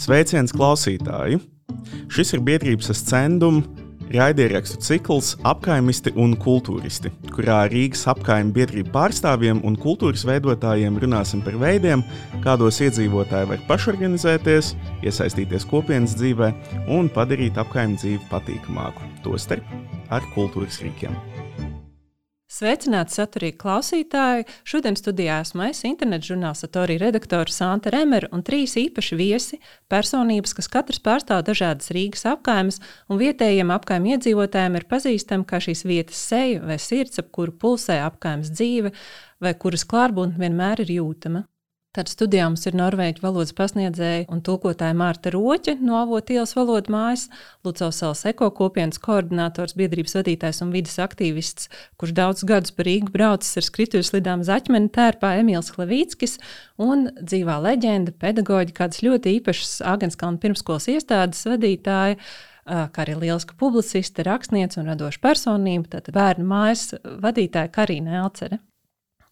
Sveiciens klausītāji! Šis ir biedrības ascendum raidierakstu cikls Apkaimisti un kultūristi, kurā Rīgas apkaimju biedrību pārstāvjiem un kultūras veidotājiem runāsim par veidiem, kādos iedzīvotāji var pašorganizēties, iesaistīties kopienas dzīvē un padarīt apkaimju dzīvi patīkamāku, tostarp ar kultūras rīkiem. Sveicināti saturīgi klausītāji! Šodien studijā esmu es, internetu žurnāla Satorija redaktore Santa Remera un trīs īpaši viesi - personības, kas katrs pārstāv dažādas Rīgas apkaimes, un vietējiem apkaimju iedzīvotājiem ir pazīstama kā šīs vietas seja vai sirds, ap kuru pulsē apkaimes dzīve, vai kuras klātbūtne vienmēr ir jūtama. Tad studijā mums ir norvēģu valodas pasniedzēja un tulkotāja Mārta Roķa no Avotu ielas valodas mājas, Lucavas salas eko kopienas koordinators, biedrības vadītājs un vidas aktīvists, kurš daudzus gadus par Rīgu braucis ar skrituļu slidām zaķmeni tērpā Emīls Klavīckis un dzīvā leģenda, pedagoģi, kādas ļoti īpašas Agenskalna pirmskolas iestādes vadītāja kā arī lieliska publiciste, rakstniece un radoša personība, tātad bērnu mājas vadītāja Karina Elcere.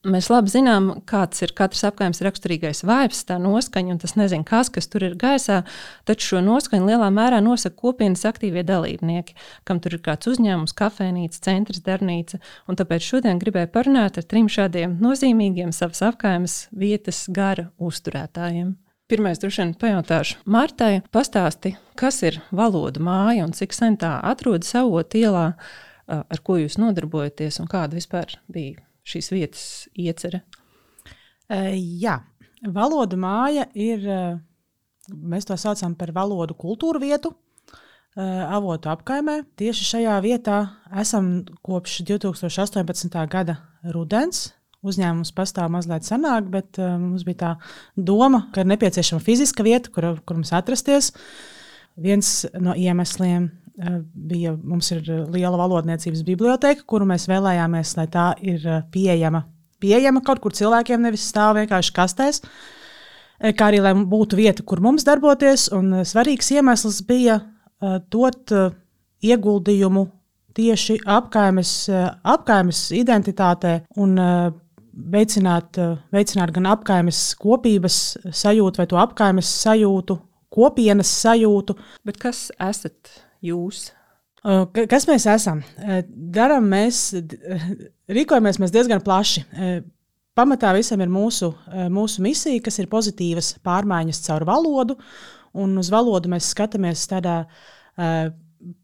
Mēs labi zinām, kāds ir katrs apgājums raksturīgais vibes, tā noskaņa, un tas nezinu, kas, kas tur ir gaisā, taču šo noskaņu lielā mērā nosaka kopienas aktīvie dalībnieki, kam tur ir kāds uzņēmums, kafejnīca, centrs, darbnīca, un tāpēc šodien gribēju parunāt ar trim šādiem nozīmīgiem savas apgājumas vietas gara uzturētājiem. Pirmais, droši vien, pajautāšu Martai, pastāsti, kas ir valoda māja un cik sen tā atrodas savot ielā, ar ko jūs nodarbojaties un kāda vispār bija šīs vietas iecerē? Uh, jā, valoda māja ir, uh, mēs to saucam par valodu kultūru vietu. Uh, avotu apkaimē. Tieši šajā vietā esam kopš 2018. gada rudens. Uzņēmums pastāv mazliet senāk, bet uh, mums bija tā doma, ka ir nepieciešama fiziska vieta, kur, kur mums atrasties. Viens no iemesliem Eh, bija, mums ir eh, liela valodniecības biblioteka, kuru mēs vēlējāmies, lai tā ir eh, pieejama, pieejama kaut kur cilvēkiem, nevis stāv vienkārši kastēs. Kā arī lai būtu vieta, kur mums darboties. Un svarīgs iemesls bija dot ieguldījumu tieši apkaimes, apkaimes identitātē un veicināt, veicināt gan apkaimes kopības sajūtu, vai to apkaimes sajūtu, kopienas sajūtu. Bet kas esat? Jūs? Kas mēs esam? Darām mēs, rīkojamies mēs diezgan plaši. Pamatā visam ir mūsu, mūsu misija, kas ir pozitīvas pārmaiņas caur valodu. Un uz valodu mēs skatāmies tādā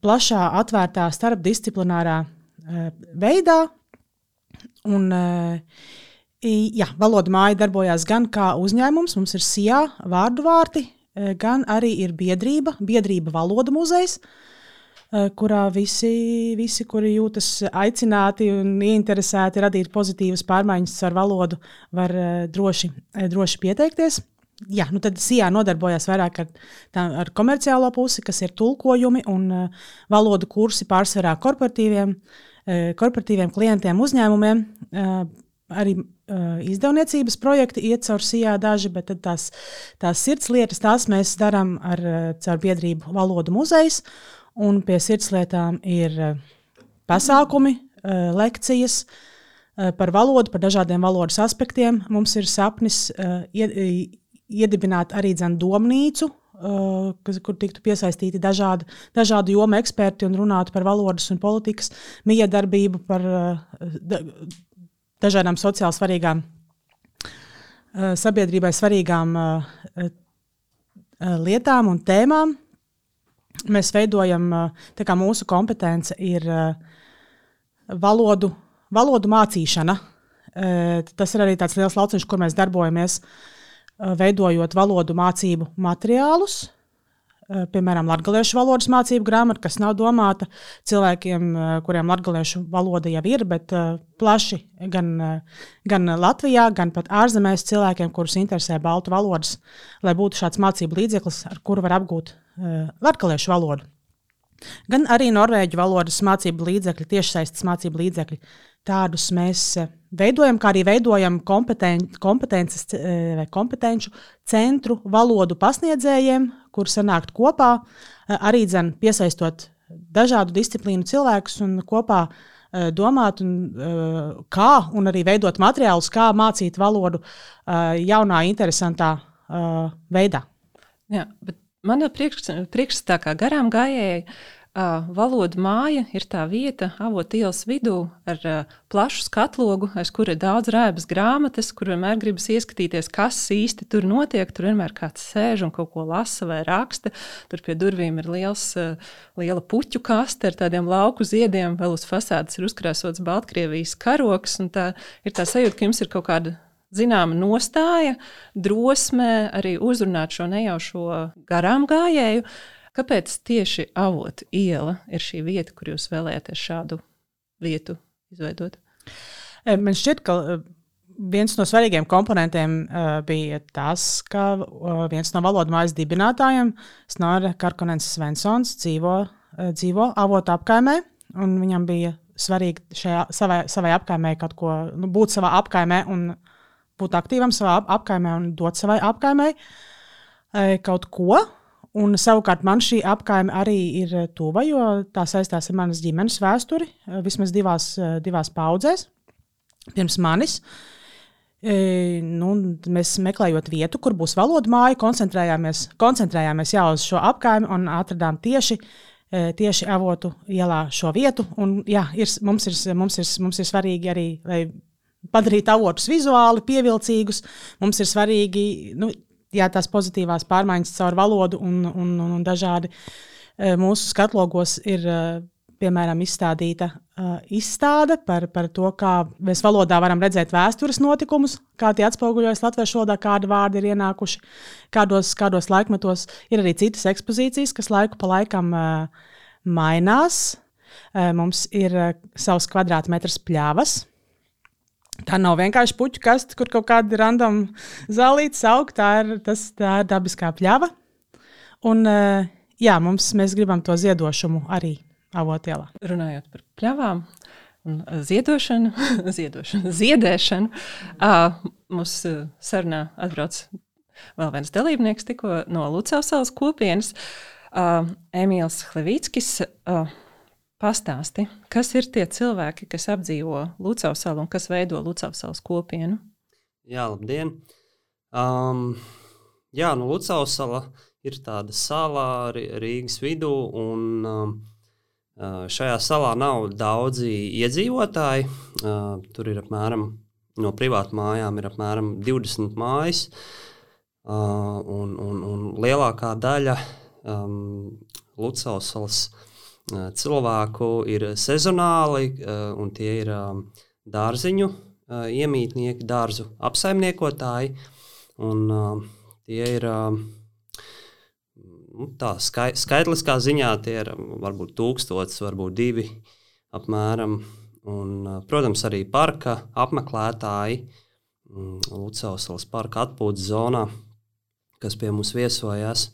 plašā, atvērtā, starpdisciplinārā veidā. Un, jā, valoda māja darbojās gan kā uzņēmums, mums ir SIA vārdu vārti, gan arī ir biedrība, biedrība valoda muzejs. Eh, kurā visi, visi, kuri jūtas aicināti un ieinteresēti radīt pozitīvas pārmaiņas ar valodu, var eh, droši, eh, droši pieteikties. Jā, nu tad SIA nodarbojas vairāk ar, tā, ar komerciālo pusi, kas ir tulkojumi un valodu kursi pārsvarā korporatīviem, korporatīviem klientiem, uzņēmumiem. Arī izdevniecības projekti iet caur SIA daži, bet tās, tās sirds lietas, tās mēs darām ar, caur biedrību Valodu muzejs. Un pie sirdslietām ir eh, pasākumi, eh, lekcijas eh, par valodu, par dažādiem valodas aspektiem. Mums ir sapnis iedibināt arī domnīcu, kas, kur tiktu piesaistīti dažādi, dažādu jomu eksperti un runātu par valodas un politikas miedarbību, par dažādām sociāli svarīgām, sabiedrībai svarīgām lietām un tēmām mēs veidojam, kā mūsu kompetence ir valodu, valodu mācīšana. Tas ir arī tāds liels lauciņš, kur mēs darbojamies, veidojot valodu mācību materiālus. Piemēram, latviešu valodas mācību grāmata, kas nav domāta cilvēkiem, kuriem latviešu valoda jau ir, bet plaši gan, gan Latvijā, gan pat ārzemēs cilvēkiem, kurus interesē baltu valodas, lai būtu šāds mācību līdzeklis, ar kuru var apgūt Eh, latviešu valodu. Gan arī norvēģu valodas mācību līdzekļi, tiešsaistes mācību līdzekļi. Tādus mēs eh, veidojam, kā arī veidojam kompeten, kompetences eh, vai kompetenci centru valodu pasniedzējiem, kur sanākt kopā, arī dzen, piesaistot dažādu disciplīnu cilvēkus un kopā domāt, un, kā un arī veidot materiālus, kā mācīt valodu jaunā, interesantā veidā. Jā, bet Mana priekšstats kā garām gājēji valoda māja ir tā vieta, avotu ielas vidū, ar plašu skatlogu, aiz kura ir daudz rēbas grāmatas, kur vienmēr gribas ieskatīties, kas īsti tur notiek. Tur vienmēr kāds sēž un kaut ko lasa vai raksta. Tur pie durvīm ir liels, liela puķu kaste ar tādiem lauku ziediem, vēl uz fasādes ir uzkrāsots Baltkrievijas karoks. Tā ir tā sajūta, ka jums ir kaut kāda zināma nostāja, drosme arī uzrunāt šo nejaušo garām gājēju. Kāpēc tieši avotu iela ir šī vieta, kur jūs vēlēties šādu vietu izveidot? E, man šķiet, ka e, viens no svarīgiem komponentiem uh, bija tas, ka uh, viens no valodas mājas dibinātājiem, Snora Karkonens Svensons, dzīvo, uh, dzīvo avotu apkaimē. Viņam bija svarīgi šajā, savai, savai apkaimē kaut ko, nu, būt savā apkaimē un būt aktīvam savā apkaimē un dot savai apkaimē kaut ko. Un savukārt man šī apkaime arī ir tuva, jo tā saistās ar manas ģimenes vēsturi, eh, vismaz divās, eh, divās paudzēs pirms manis. E, nu, mēs meklējot vietu, kur būs valoda māja, koncentrējāmies, koncentrējāmies jā, uz šo apkaimi un atradām tieši, tieši avotu ielā šo vietu. Un, jā, ir, mums, ir, mums, ir, mums ir svarīgi arī, lai padarītu avotus vizuāli pievilcīgus. Mums ir svarīgi, nu, jā, tās pozitīvās pārmaiņas caur valodu un, un, un, un dažādi e, mūsu skatlogos ir. E, piemēram, izstādīta uh, izstāde par, par to, kā mēs valodā varam redzēt vēstures notikumus, kā tie atspoguļojas latviešu valodā, kādi vārdi ir ienākuši, kādos, kādos laikmetos. Ir arī citas ekspozīcijas, kas laiku pa laikam uh, mainās. Uh, mums ir uh, savs kvadrātmetrs pļāvas, Tā nav vienkārši puķu kaste, kur kaut kāda random zālīte aug. Tā ir, tas, tā ir dabiskā pļava. Un, eh, jā, mums, mēs gribam to ziedošanu arī avotielā. Runājot par pļavām un ziedošanu, ziedošanu ziedēšanu, mums sarunā atbrauc vēl viens dalībnieks tikko no Lucavas salas kopienas, Emīls Hlevīckis. Uh, Pastāsti, kas ir tie cilvēki, kas apdzīvo Lucavas salu un kas veido Lucavas salas kopienu? Jā, labdien! Um, jā, nu, Lucavas sala ir tāda sala Rīgas vidū, un um, šajā salā nav daudzi iedzīvotāji. Uh, tur ir apmēram no privātu mājām ir apmēram 20 mājas, uh, un, un, un lielākā daļa um, Lucavas salas cilvēku ir sezonāli, un tie ir dārziņu iemītnieki, dārzu apsaimniekotāji. Un, tie ir nu, tā skai, skaitliskā ziņā, tie ir varbūt tūkstotis, varbūt divi apmēram. Un, protams, arī parka apmeklētāji, Lucavas parka atpūtas zonā, kas pie mums viesojas.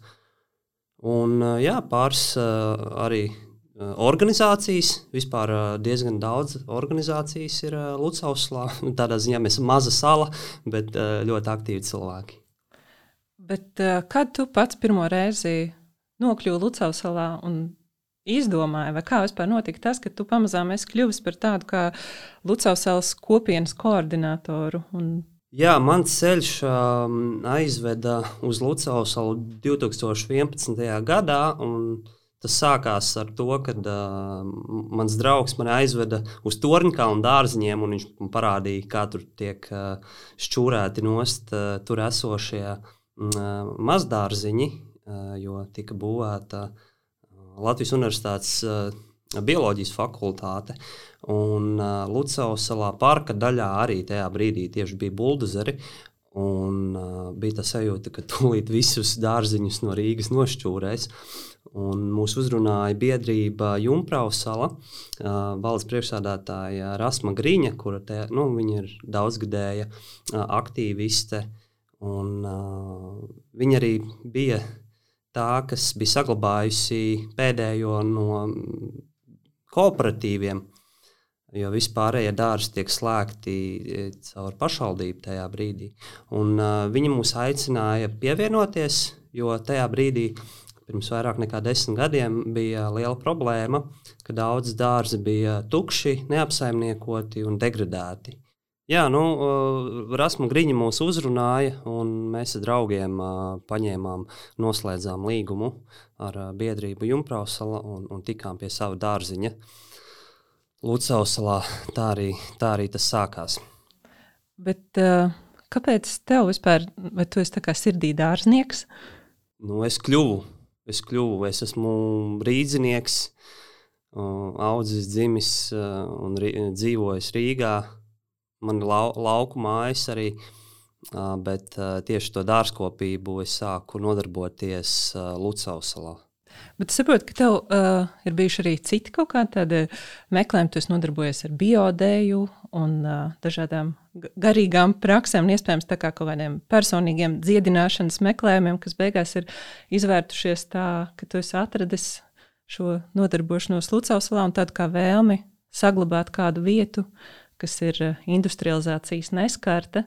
Un, jā, pāris arī Eh, organizācijas, vispār eh, diezgan daudz organizācijas ir eh, Lucauslā. Tādā ziņā mēs esam maza sala, bet ļoti aktīvi cilvēki. Bet, kad tu pats pirmo reizi nokļuvi Lucausalā un izdomāji, vai kā vispār notika tas, ka tu pamazām esi kļuvis par tādu kā Lucausalas kopienas koordinatoru? Un... Jā, mans ceļš um, aizveda uz Lucausalu 2011. gadā. Un, Tas sākās ar to, ka uh, mans draugs mani aizveda uz Torņkalnu dārziņiem, un viņš man parādīja, kā tur tiek uh, šķūrēti nost uh, tur esošie uh, mazdārziņi, uh, jo tika būvēta uh, Latvijas Universitātes uh, bioloģijas fakultāte. Un uh, Lucavas salā parka daļā arī tajā brīdī tieši bija buldozeri. Un, uh, bija tā sajūta, ka tūlīt visus dārziņus no Rīgas nošķūrēs. Uh, Un mūs uzrunāja biedrība Junkrausala, uh, valdes priekšsādātāja Rasma Grīņa, kura te, nu, ir daudzgadēja uh, aktīviste. Un, uh, viņa arī bija tā, kas bija saglabājusi pēdējo no kooperatīviem, jo vispārējie dārzi tiek slēgti caur pašvaldību tajā brīdī. Un, uh, viņa mūs aicināja pievienoties, jo tajā brīdī pirms vairāk nekā desmit gadiem bija liela problēma, ka daudz dārzi bija tukši, neapsaimniekoti un degradēti. Jā, nu, Rasmu Griņa mūs uzrunāja, un mēs ar draugiem paņēmām, noslēdzām līgumu ar biedrību Junkrausalā un, un tikām pie sava dārziņa Lucausalā. Tā arī, tā arī tas sākās. Bet, kāpēc tev vispār, vai tu esi tā kā sirdī dārznieks? Nu, es kļuvu, es kļuvu, es esmu rīdzinieks, audzis, dzimis un dzīvojis Rīgā man ir lau, lauku mājas arī. Bet uh, tieši to dārzkopību es sāku nodarboties uh, Lucas salā. Bet saprotu, ka tev uh, ir bijuši arī citi kaut kādi meklējumi. Tu nodarbojies ar biodēju un uh, dažādām garīgām praksēm, iespējams kā kaut kādiem personīgiem dziedināšanas meklējumiem, kas beigās ir izvērtušies tā, ka tu esi atradis šo nodarbošanos Lucas salā un tādu kā vēlmi saglabāt kādu vietu kas ir eh, industrializācijas neskarta,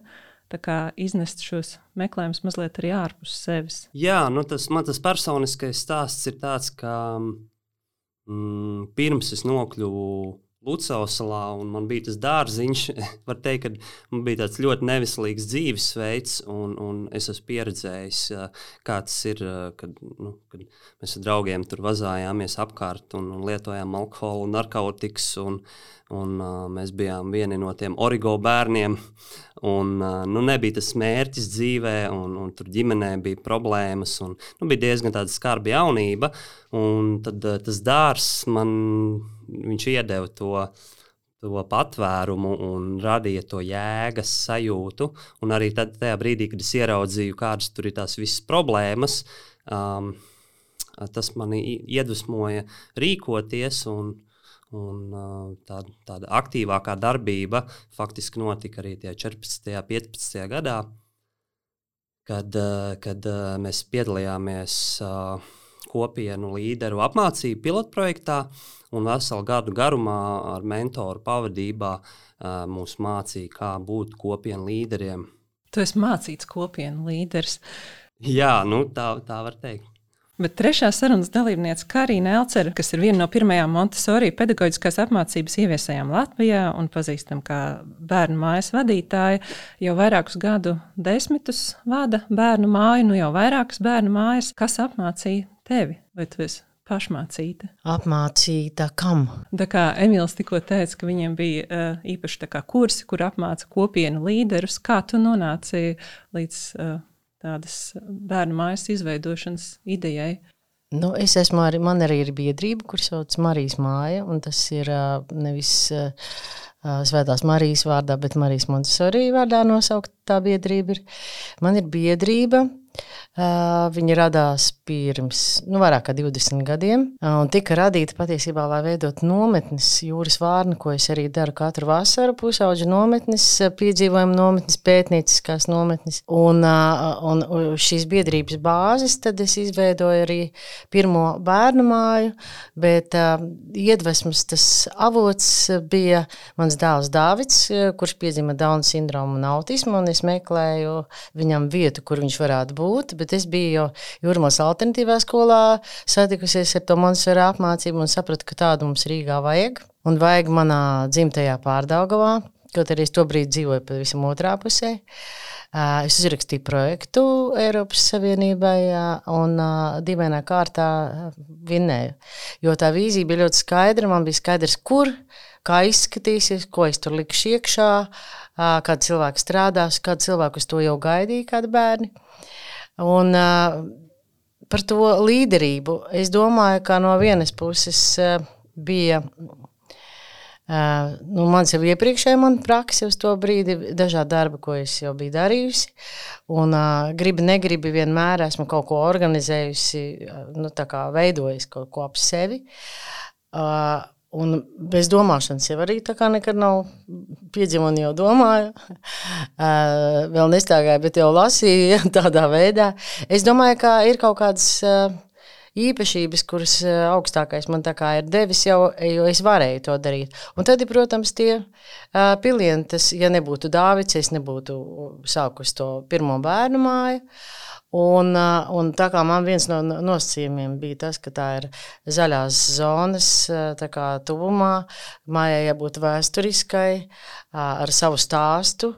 iznest šos meklējumus mazliet arī ārpus sevis. Jā, nu tas man tas personiskais stāsts ir tāds, ka mm, pirms es nokļuvu Lucas salā, un man bija tas dārziņš. Var teikt, ka man bija tāds ļoti neveselīgs dzīvesveids, un, un es esmu pieredzējis, kā tas ir, kad, nu, kad mēs ar draugiem tur vazājāmies apkārt un, un lietojām alkoholu narkotikas. Un, un, mēs bijām vieni no tiem origo bērniem. Un, nu, nebija tas mērķis dzīvē, un, un tur ģimenē bija problēmas. Un, nu, bija diezgan skarba jaunība. Un tad tas dārsts man viņš iedeva to, to patvērumu un radīja to jēgas sajūtu. Un arī tad, tajā brīdī, kad es ieraudzīju, kādas tur ir tās visas problēmas, um, tas mani iedvesmoja rīkoties. Un, Un, tā, tāda aktīvākā darbība faktiski notika arī 14. un 15. gadā, kad, kad mēs piedalījāmies kopienu līderu apmācību pilotprojektā un veselu gadu garumā ar mentoru pavadībā mūs mācīja, kā būt kopienu līderiem. Tu esi mācīts kopienu līderis. Jā, nu, tā, tā var teikt. Bet trešā sarunas dalībniece Karina Elcere, kas ir viena no pirmajām Montesori pedagoģiskās apmācības ieviesējām Latvijā un pazīstama kā bērnu mājas vadītāja, jau vairākus gadu desmitus vada bērnu māju, nu jau vairākas bērnu mājas. Kas apmācīja tevi? Vai tu esi pašmācīta. Apmācīta kam? Tā kā Emīls tikko teica, ka viņiem bija uh, īpaši kursi, kur apmāca kopienu līderus. Kā tu nonāci līdz uh, tādas bērnu mājas izveidošanas idejai? Nu, es esmu arī, man arī ir biedrība, kur sauc Marijas māja, un tas ir uh, nevis uh, Svētās Marijas vārdā, bet Marijas Montesori vārdā nosaukt tā biedrība. Ir. Man ir biedrība, Uh, viņa radās pirms nu, vairāk kā 20 gadiem uh, un tika radīta patiesībā, lai veidotu nometnes jūras vārnu, ko es arī daru katru vasaru. Pusauģu nometnes, piedzīvojumu nometnes, pētnieciskās nometnes. Un, uh, un šīs biedrības bāzes tad es izveidoju arī pirmo bērnu māju, bet iedvesmas tas avots bija mans dēls Dāvids, kurš piedzima Dauna sindromu un autismu, un es meklēju viņam vietu, kur viņš varētu būt bet es biju jau Jūrmālas alternatīvā skolā, satikusies ar to monstru apmācību un sapratu, ka tādu mums Rīgā vajag. Un vajag manā dzimtajā pārdaugavā, kaut arī es to brīdi dzīvoju pavisam otrā pusē. Es uzrakstīju projektu Eiropas Savienībai un dīvainā kārtā vinnēju. Jo tā vīzija bija ļoti skaidra. Man bija skaidrs, kur, kā izskatīsies, ko es tur likšu iekšā, kāda cilvēka strādās, kāda cilvēka uz to jau gaidīja, kādi bērni. Un, par to līderību es domāju, ka no vienas puses bija. Uh, nu, man jau iepriekšēji man praksa uz to brīdi, dažādi darbi, ko es jau biju darījusi. Un, uh, gribi, negribi, vienmēr esmu kaut ko organizējusi, nu, veidojis kaut ko ap sevi. Uh, Un bez domāšanas jau arī tā kā nekad nav piedzīvojis, jau domāju. Uh, vēl nestāvēju, bet jau lasīju tādā veidā. Es domāju, ka ir kaut kādas uh, īpašības, kuras uh, augstākais man ir devis, jau, jo es varēju to darīt. Un tad, protams, tie uh, pilieni, tas, ja nebūtu Dāvids, es nebūtu sākus to pirmo bērnu māju. Un, un tā kā man viens no nosacījumiem bija tas, ka tā ir zaļās zonas tuvumā, mājai jābūt vēsturiskai, ar savu stāstu.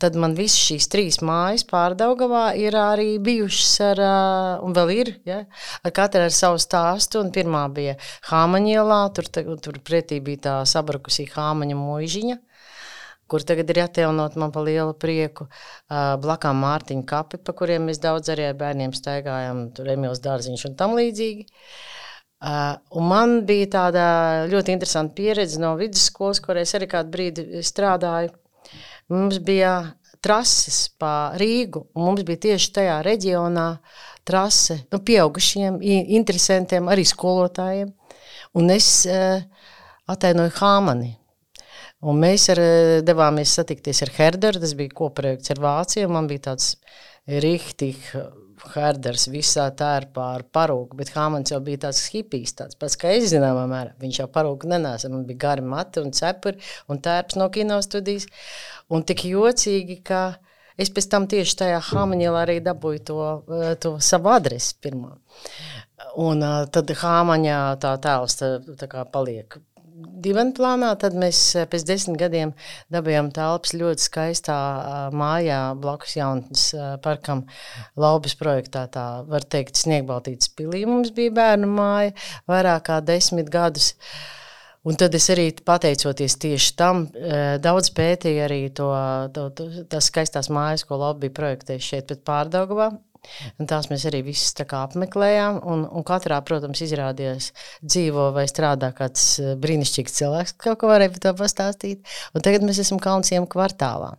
Tad man visas šīs trīs mājas pārdaugavā ir arī bijušas ar, un vēl ir, ja, ar katru ar savu stāstu. Pirmā bija Hāmaņielā, tur, tur pretī bija tā sabrukusī Hāmaņa mūžiņa kur tagad ir atjaunot man pa lielu prieku. Blakām Mārtiņa kapi, pa kuriem mēs daudz arī ar bērniem staigājam, tur Emīls Dārziņš un tam līdzīgi. Uh, man bija tāda ļoti interesanta pieredze no vidusskolas, kur es arī kādu brīdi strādāju. Mums bija trases pa Rīgu, un mums bija tieši tajā reģionā trase nu, pieaugušiem, interesantiem, arī skolotājiem. Un es uh, atainoju Hāmani. Un mēs ar, eh, devāmies satikties ar Herderu. Tas bija kopprojekts ar Vāciju. Man bija tāds rīktīgs Herders visā tērpā ar parūku, bet Hāmans jau bija tāds hipijs, tāds pats, kā es zināmā mērā. Viņš jau parūku nenāsa, man bija gari mati un cepuri un tērps no kino studijas. Un tik jocīgi, ka es pēc tam tieši tajā Hāmaņielā arī dabūju to, eh, to savu adresi pirmo. Un tad Hāmaņā tā tēls tā, tā kā paliek divu plānā, tad mēs eh, pēc desmit gadiem dabūjām telpas ļoti skaistā mājā blakus jaunatnes parkam Laubas projektā. Tā var teikt, Sniegbaltītas pilī mums bija bērnu māja vairāk kā desmit gadus. Un tad es arī pateicoties tieši tam, daudz pētīju arī to, to, to, tās skaistās mājas, ko Labi bija projektējis šeit pēc pārdaugavā. Un tās mēs arī visas apmeklējām. Un, un katrā, protams, izrādījās dzīvo vai strādā kāds eh, brīnišķīgs cilvēks, kas kaut ko varēja par to pastāstīt. Un tagad mēs esam Kalnsiem kvartālā.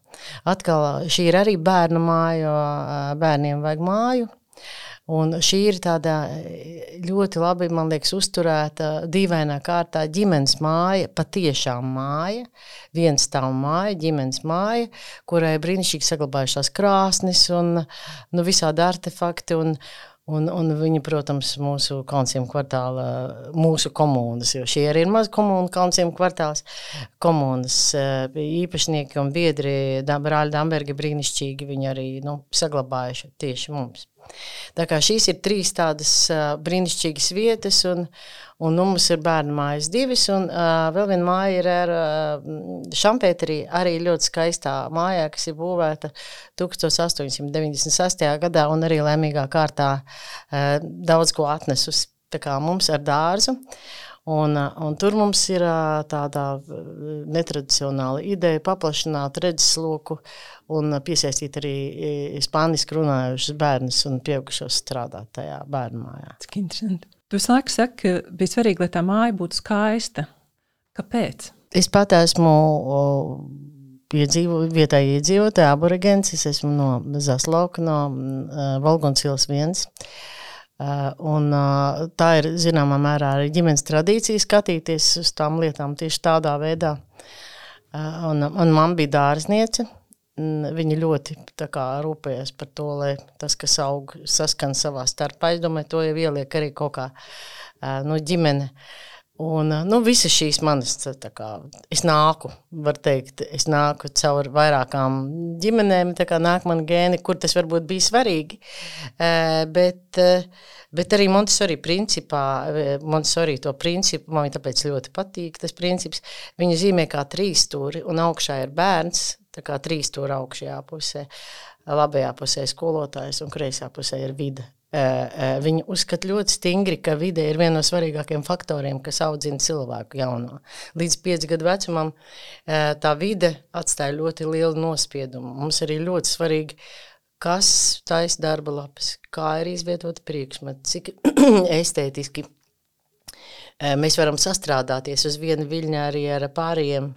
Atkal šī ir arī bērnu māja, jo eh, bērniem vajag māju. Un šī ir tāda eh, ļoti labi, man liekas, uzturēta, dīvainā kārtā ģimenes māja, patiešām māja, viens stāv māja, ģimenes māja, kurai brīnišķīgi saglabājušās krāsnes un nu, visādi artefakti. Un, Un, un viņi, protams, mūsu kalnciem kvartāla, mūsu komunas, jo šie arī ir maz komunu kalnciem kvartāls, komunas eh, īpašnieki un biedri, brāļi Dambergi brīnišķīgi, viņi arī nu, saglabājuši tieši mums. Tā kā šīs ir trīs tādas uh, brīnišķīgas vietas, un, un nu, mums ir bērnu mājas divas, un uh, vēl viena māja ir ar uh, Šampēterī, arī ļoti skaistā mājā, kas ir būvēta 1896. gadā, un arī laimīgā kārtā uh, daudz ko atnesusi mums ar dārzu. Un, un tur mums ir tāda netradicionāla ideja paplašināt redzesloku un piesaistīt arī spāniski runājušus bērnus un pieaugušos strādāt tajā bērnu mājā. Cik interesanti. Tu laiku saki, ka bija svarīgi, lai tā māja būtu skaista. Kāpēc? Es pat esmu piedzīvo, vietēji iedzīvotāji, aborigents. Es esmu no Zaslauka, no uh, Valgonsils viens. Uh, Uh, un, uh, tā ir zināmā mērā arī ģimenes tradīcija skatīties uz tām lietām tieši tādā veidā. Uh, un, un man bija dārzniece. Viņa ļoti kā, rūpējās par to, lai tas, kas aug, saskan savā starpā. Es domāju, to jau ieliek arī kaut kā nu, ģimene. Un, nu, visas šīs manas, kā, es nāku, var teikt, es nāku caur vairākām ģimenēm, tā kā nāk man gēni, kur tas varbūt bija svarīgi. Bet, bet arī Montesori principā, Montesori to principu, man tāpēc ļoti patīk tas princips, viņa zīmē kā trīs stūri, un augšā ir bērns, tā kā trīs stūri augšajā pusē, labajā pusē skolotājs un kreisā pusē ir vide. Viņi uzskata ļoti stingri, ka vide ir viena no svarīgākajiem faktoriem, kas audzina cilvēku jauno. Līdz 5 gadu vecumam tā vide atstāja ļoti lielu nospiedumu. Mums arī ļoti svarīgi, kas taisa darba lapas, kā ir izvietota priekšmeti, cik estētiski mēs varam sastrādāties uz vienu viļņu arī ar pārējiem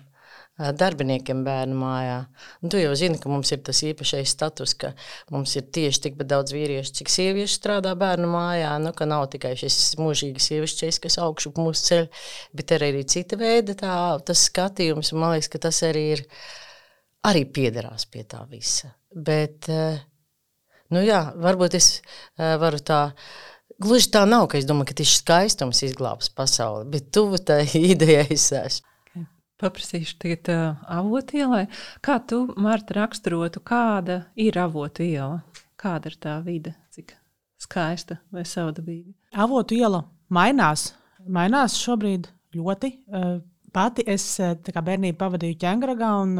darbiniekiem bērnu mājā. Un tu jau zini, ka mums ir tas īpašais status, ka mums ir tieši tikpat daudz vīriešu, cik sieviešu strādā bērnu mājā. Nu, ka nav tikai šis mūžīgs sievišķis, kas augšu mūsu ceļ, bet ir arī cita veida tā, tas skatījums. Man liekas, ka tas arī ir, arī piederās pie tā visa. Bet, nu jā, varbūt es varu tā Gluži tā nav, ka es domāju, ka tieši skaistums izglābs pasauli, bet tuvu tai idejai es esmu. Paprasīšu tagad uh, avotu ielai. Kā tu, Marta, raksturotu, kāda ir avotu iela? kāda ir tā vide, cik skaista vai savdabīga. Avotu iela mainās, mainās šobrīd ļoti. Pati es bērnību pavadīju ķēngragā, un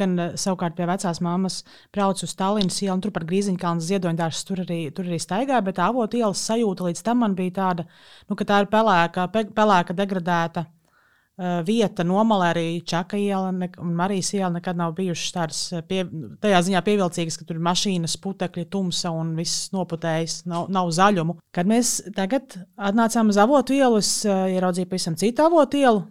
gan savukārt pie vecās mammas braucu uz Tallinas ielu, un tur par Grīziņkalnas ziedoņdārstu tur arī, tur arī staigāju, bet avotu ielas sajūta līdz tam man bija tāda, nu, ka tā ir pelēka, pelēka degradēta vieta nomalē arī Čaka iela un Marijas iela nekad nav bijušas tādas pie, tajā ziņā pievilcīgas, ka tur ir mašīnas, putekļi, tumsa un viss noputējis, nav, nav zaļumu. Kad mēs tagad atnācām uz avotu ielu, es ieraudzīju pavisam citu avotu ielu,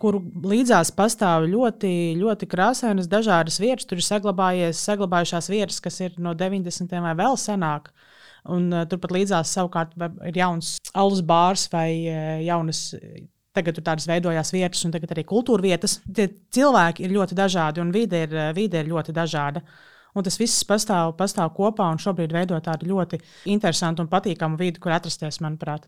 kuru līdzās pastāv ļoti, ļoti krāsainas dažādas vietas. Tur ir saglabājušās vietas, kas ir no 90. vai vēl senāk. Un, uh, turpat līdzās savukārt ir jauns alus bārs vai uh, jaunas Tagad tur tādas veidojās vietas, un tagad arī kultūra vietas. Tie cilvēki ir ļoti dažādi, un vide ir, vide ir ļoti dažāda. Un tas viss pastāv, pastāv kopā, un šobrīd veido tādu ļoti interesantu un patīkamu vidi, kur atrasties, manuprāt.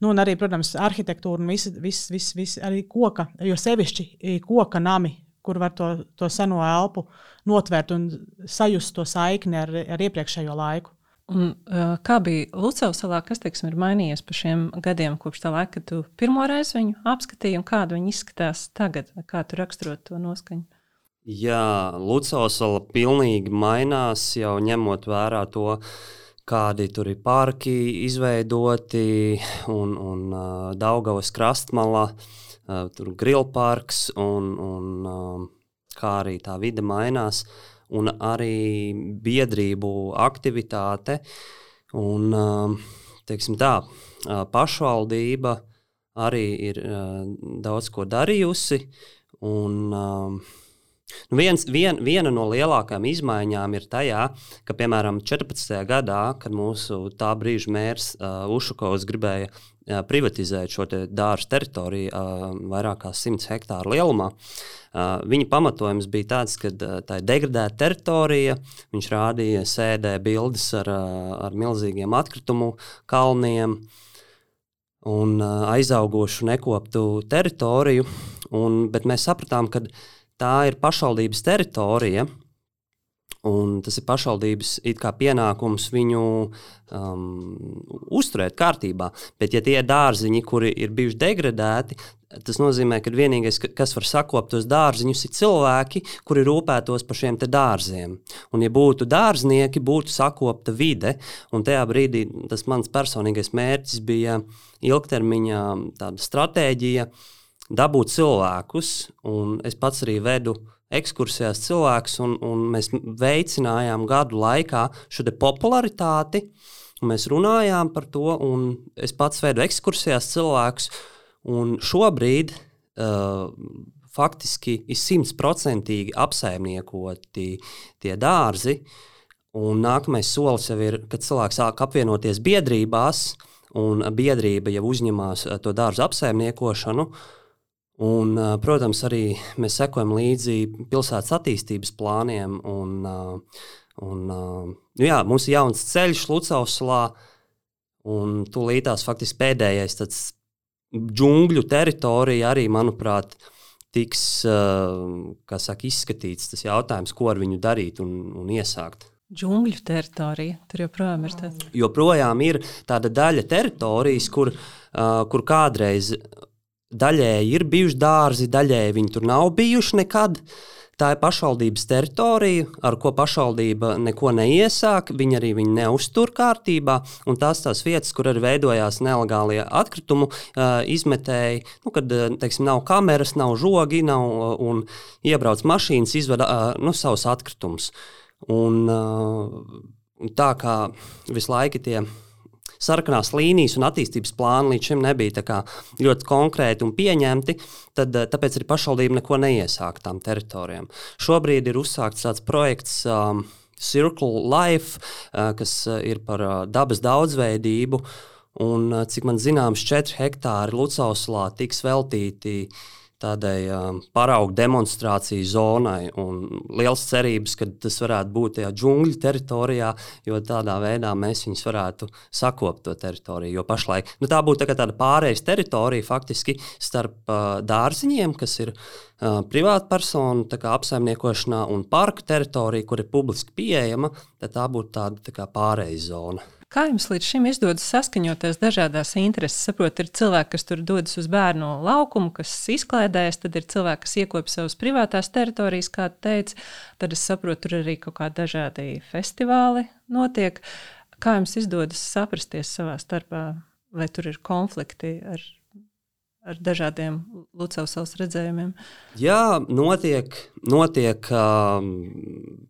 Nu, un arī, protams, arhitektūra un viss, vis, vis, vis, arī koka, jo sevišķi koka nami, kur var to, to seno elpu notvērt un sajust to saikni ar, ar iepriekšējo laiku. Un, uh, kā bija Lucavas salā, kas teiksim, ir mainījies pa šiem gadiem, kopš tā laika, kad tu pirmo reizi viņu apskatīji, un kāda viņa izskatās tagad? Kā tu raksturot to noskaņu? Jā, Lucavas sala pilnīgi mainās, jau ņemot vērā to, kādi tur ir parki izveidoti un, un uh, Daugavas krastmalā, uh, tur grillparks un, un uh, kā arī tā vide mainās. Uh, un arī biedrību aktivitāte. Un, um, tā, uh, pašvaldība arī ir uh, daudz ko darījusi. Un, um, Nu viens, vien, viena no lielākajām izmaiņām ir tajā, ka, piemēram, 14. gadā, kad mūsu tā brīža mērs uh, Ušakovs gribēja uh, privatizēt šo te dārza teritoriju uh, vairāk kā 100 hektāru lielumā, uh, viņa pamatojums bija tāds, ka uh, tā ir degradēta teritorija. Viņš rādīja sēdē bildes ar, uh, ar milzīgiem atkritumu kalniem un uh, aizaugošu nekoptu teritoriju. Un, bet mēs sapratām, ka tā ir pašvaldības teritorija. Un tas ir pašvaldības pienākums viņu um, uzturēt kārtībā. Bet, ja tie ir dārziņi, kuri ir bijuši degradēti, tas nozīmē, ka vienīgais, kas var sakopt tos dārziņus, ir cilvēki, kuri rūpētos par šiem dārziem. Un, ja būtu dārznieki, būtu sakopta vide. Un tajā brīdī tas mans personīgais mērķis bija ilgtermiņa stratēģija dabūt cilvēkus, un es pats arī vedu ekskursijās cilvēkus, un, un mēs veicinājām gadu laikā šo popularitāti. Mēs runājām par to, un es pats veidu ekskursijās cilvēkus. Šobrīd uh, faktiski ir simtprocentīgi apsaimniekoti tie dārzi. Un nākamais solis jau ir, kad cilvēks sāk apvienoties biedrībās, un biedrība jau uzņemās uh, to dārzu apsaimniekošanu. Uh, Un, protams, arī mēs sekojam līdzi pilsētas attīstības plāniem. Un, un, nu jā, mums ir jauns ceļš Lucauslā, un tūlītās faktiski pēdējais džungļu teritorija arī, manuprāt, tiks saka, izskatīts tas jautājums, ko ar viņu darīt un, un iesākt. Džungļu teritorija tur joprojām ir tāda. Joprojām ir tāda daļa teritorijas, kur, kur kādreiz daļēji ir bijuši dārzi, daļēji viņi tur nav bijuši nekad. Tā ir pašvaldības teritorija, ar ko pašvaldība neko neiesāk. Viņi arī viņu neuztur kārtībā. Tās tās vietas, kur arī veidojās nelegālie atkritumu izmetēji, nu, kad teiksim, nav kameras, nav žogi, nav un iebrauc mašīnas, izvada uh, nu, savus atkritumus. Un, tā kā visu laiku tie sarkanās līnijas un attīstības plāni līdz šim nebija ļoti konkrēti un pieņemti, tad eh, tāpēc arī pašvaldība neko neiesāka tām teritorijām. Šobrīd ir uzsākts tāds projekts. Um, Circle Life, uh, kas uh, ir par uh, dabas daudzveidību, un cik man zināms, 4 hektāri Lucauslā tiks veltīti uh, tādai um, paraugu demonstrāciju zonai. Liels cerības, ka tas varētu būt tajā džungļu teritorijā, jo tādā veidā mēs viņus varētu sakopt to teritoriju. Jo pašlaik nu, tā būtu tā tāda pārējais teritorija faktiski starp uh, dārziņiem, kas ir uh, privātpersonu apsaimniekošanā un parku teritorija, kur ir publiski pieejama, tad tā būtu tāda tā pārejas zona. Kā jums līdz šim izdodas saskaņoties dažādās intereses? Saprotu, ir cilvēki, kas tur dodas uz bērnu laukumu, kas izklaidējas, tad ir cilvēki, kas iekopja savas privātās teritorijas, kā teica. Tad es saprotu, tur arī kaut kādi dažādi festivāli notiek. Kā jums izdodas saprasties savā starpā, vai tur ir konflikti ar ar dažādiem Lucavas redzējumiem? Jā, notiek, notiek um,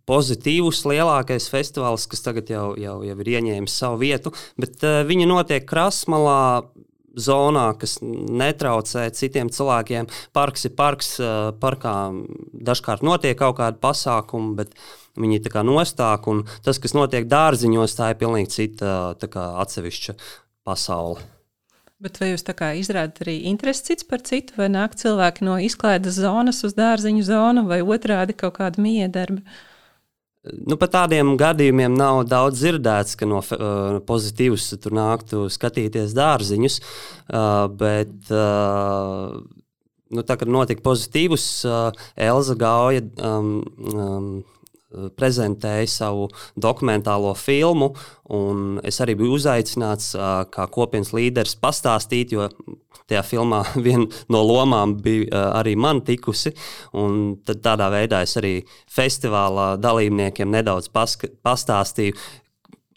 pozitīvs lielākais festivāls, kas tagad jau, jau, jau ir ieņēmis savu vietu, bet uh, viņi notiek krasmalā. Zonā, kas netraucē citiem cilvēkiem. Parks ir parks, uh, parkā dažkārt notiek kaut kāda pasākuma, bet viņi ir nostāk. Tas, kas notiek dārziņos, tā ir pilnīgi cita kā, atsevišķa pasaule. Bet vai jūs izrādāt arī interesi cits par citu, vai nāk cilvēki no izklaides zonas uz dārziņu zonu, vai otrādi kaut kāda miedarba? Nu, par tādiem gadījumiem nav daudz dzirdēts, ka no uh, pozitīvas tur nāktu skatīties dārziņus. Uh, bet, uh, nu, tā, kad notika pozitīvs, uh, Elza Gauja um, um, prezentēja savu dokumentālo filmu. Es arī biju uzaicināts kā kopienas līderis pastāstīt, jo tajā filmā viena no lomām bija arī man tikusi. Tad tādā veidā es arī festivālā dalībniekiem nedaudz pastāstīju.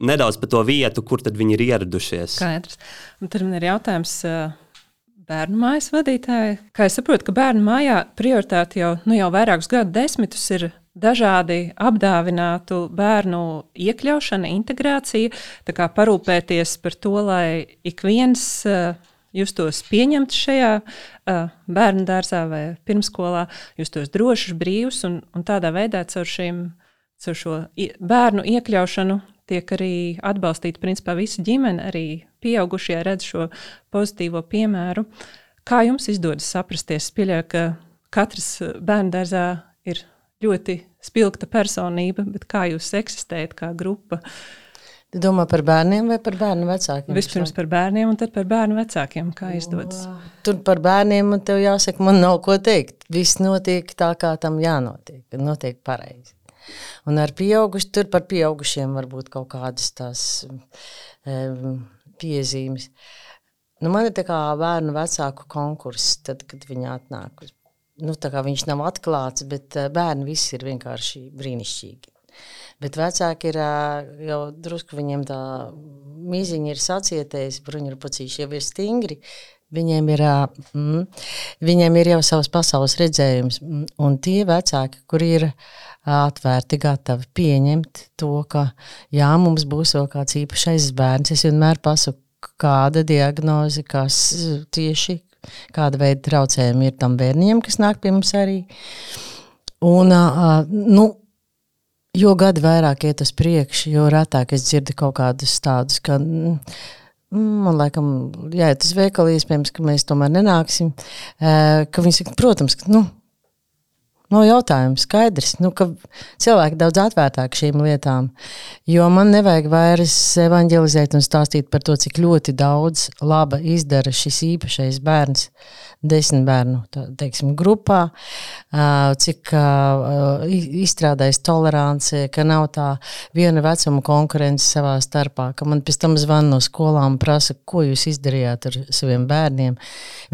Nedaudz par to vietu, kur viņi ir ieradušies. Skaidrs. Un tad man ir jautājums, bērnu mājas vadītāji. Kā es saprotu, ka bērnu mājā prioritāte jau, nu, jau vairākus gadu desmitus ir dažādi apdāvinātu bērnu iekļaušana, integrācija, kā parūpēties par to, lai ik viens uh, justos pieņemts šajā uh, bērnu dārzā vai pirmskolā, justos drošs, brīvs un, un tādā veidā caur, šim, caur šo bērnu iekļaušanu tiek arī atbalstīta principā visa ģimene, arī pieaugušie redz šo pozitīvo piemēru. Kā jums izdodas saprasties? Es pieļauju, ka katrs bērnu dārzā ļoti spilgta personība, bet kā jūs eksistējat kā grupa? Tu domā par bērniem vai par bērnu vecākiem? Vispirms par bērniem, un tad par bērnu vecākiem. Kā izdodas? Tur par bērniem man te jāsaka, man nav ko teikt. Viss notiek tā, kā tam jānotiek. Notiek pareizi. Un ar pieaugušiem, tur par pieaugušiem var būt kaut kādas tās um, piezīmes. Nu, man ir tā kā bērnu vecāku konkurss, tad, kad viņi atnāk uz nu, viņš nav atklāts, bet eh, bērni visi ir vienkārši brīnišķīgi. Bet vecāki ir eh, jau drusku, viņiem tā mīziņa ir sacietējusi, bruņurpacīši jau ir stingri. Viņiem ir, eh, mm, viņiem ir jau savs pasaules redzējums, mm, un tie vecāki, kuri ir atvērti, gatavi pieņemt to, ka jā, mums būs vēl kāds īpašais bērns. Es vienmēr pasaku, kāda diagnoze, kas tieši kāda veida traucējumi ir tam bērniem, kas nāk pie mums arī. Un, nu, jo gadi vairāk iet uz priekšu, jo retāk es dzirdu kaut kādus tādus, ka mm, man liekas, jāiet uz veikalu, iespējams, ka mēs tomēr nenāksim. Ka viņi saka, protams, ka nu, no jautājums, skaidrs, nu, ka cilvēki ir daudz atvērtāki šīm lietām. Jo man nevajag vairs evanģelizēt un stāstīt par to, cik ļoti daudz laba izdara šis īpašais bērns, desmit bērnu tā, teiksim, grupā, cik izstrādājis tolerance, ka nav tā viena vecuma konkurence savā starpā, ka man pēc tam zvana no skolām un prasa, ko jūs izdarījāt ar saviem bērniem.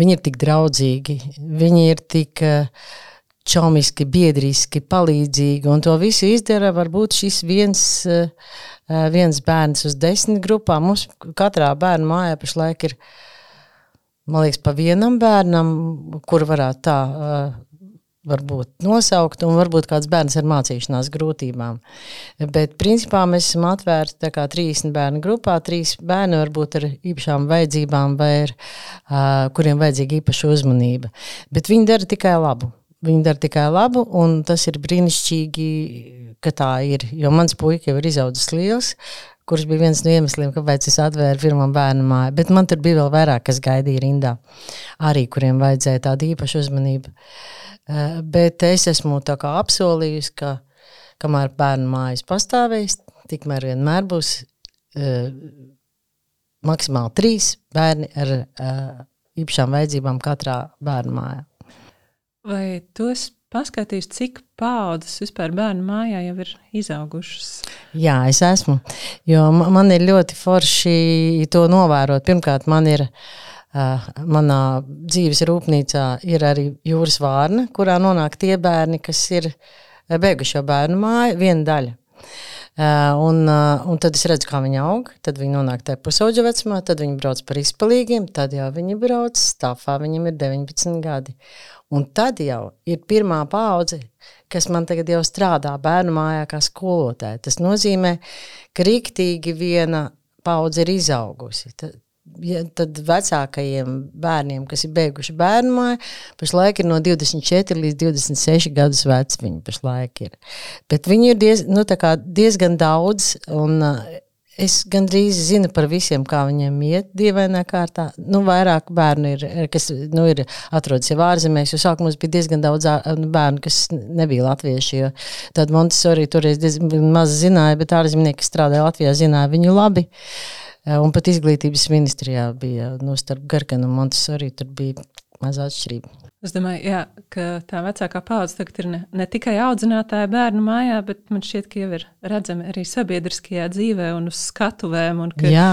Viņi ir tik draudzīgi, viņi ir tik. Uh, čomiski, biedriski, palīdzīgi. Un to visu izdara varbūt šis viens, eh, eh, viens bērns uz desmit grupām. Mums katrā bērnu mājā pašlaik ir, man liekas, pa vienam bērnam, kur varētu tā eh, varbūt nosaukt, un varbūt kāds bērns ar mācīšanās grūtībām. Bet, principā, mēs esam atvērti kā 30 bērnu grupā. Trīs bērni varbūt ar īpašām vajadzībām, vai ar, uh, kuriem vajadzīga īpaša uzmanība. Bet viņi dara tikai labu. Viņi dara tikai labu, un tas ir brīnišķīgi, ka tā ir. Jo mans puika jau ir izaudzis liels, kurš bija viens no iemesliem, kāpēc es atvēru pirmo bērnu māju. Bet man tur bija vēl vairāk, kas gaidīja rindā, arī kuriem vajadzēja tādu īpašu uzmanību. Eh, bet es esmu apsolījusi, ka kamēr bērnu mājas pastāvēs, tikmēr vienmēr būs uh, maksimāli trīs bērni ar uh, īpašām vajadzībām katrā bērnu mājā. Vai esi paskatījis, cik paudzes vispār bērnu mājā jau ir izaugušas? Jā, es esmu. Jo man ir ļoti forši to novērot. Pirmkārt, man ir. Uh, manā dzīves rūpnīcā ir arī jūras vārna, kurā nonāk tie bērni, kas ir beiguši jau bērnu māju, viena daļa. Uh, un, uh, un tad es redzu, kā viņi aug. Tad viņi nonāk tajā pusauģa vecumā, tad viņi brauc par izpalīgiem, tad jau viņi brauc stāvā, viņiem ir 19 gadi. Un tad jau ir pirmā paudze, kas man tagad jau strādā bērnu mājā kā skolotāja. Tas nozīmē, ka rīktīgi viena paudze ir izaugusi. Tad, ja, tad vecākajiem bērniem, kas ir beiguši bērnu māju, pašlaik ir no 24 līdz 26 gadus veci. Viņi pašlaik ir. Bet viņi ir diez, nu, diezgan daudz. Un, Es gandrīz zinu par visiem, kā viņiem iet dievainā kārtā. Nu, vairāk bērnu ir, kas nu, ir atrodas jau ārzemēs. Jo sākumā mums bija diezgan daudz nu, bērnu, kas nebija latvieši. Tad Montesori toreiz diezgan maz zināja, bet ārzemnieki, kas strādāja Latvijā, zināja viņu labi. Un pat izglītības ministrijā bija nu, starp Garganu un Montesori. Tur bija maza atšķirība. Es domāju, jā, ka tā vecākā paudze tagad ir ne, ne tikai audzinātāja bērnu mājā, bet man šķiet, ka jau ir redzama arī sabiedriskajā dzīvē un uz skatuvēm. Un ka, jā.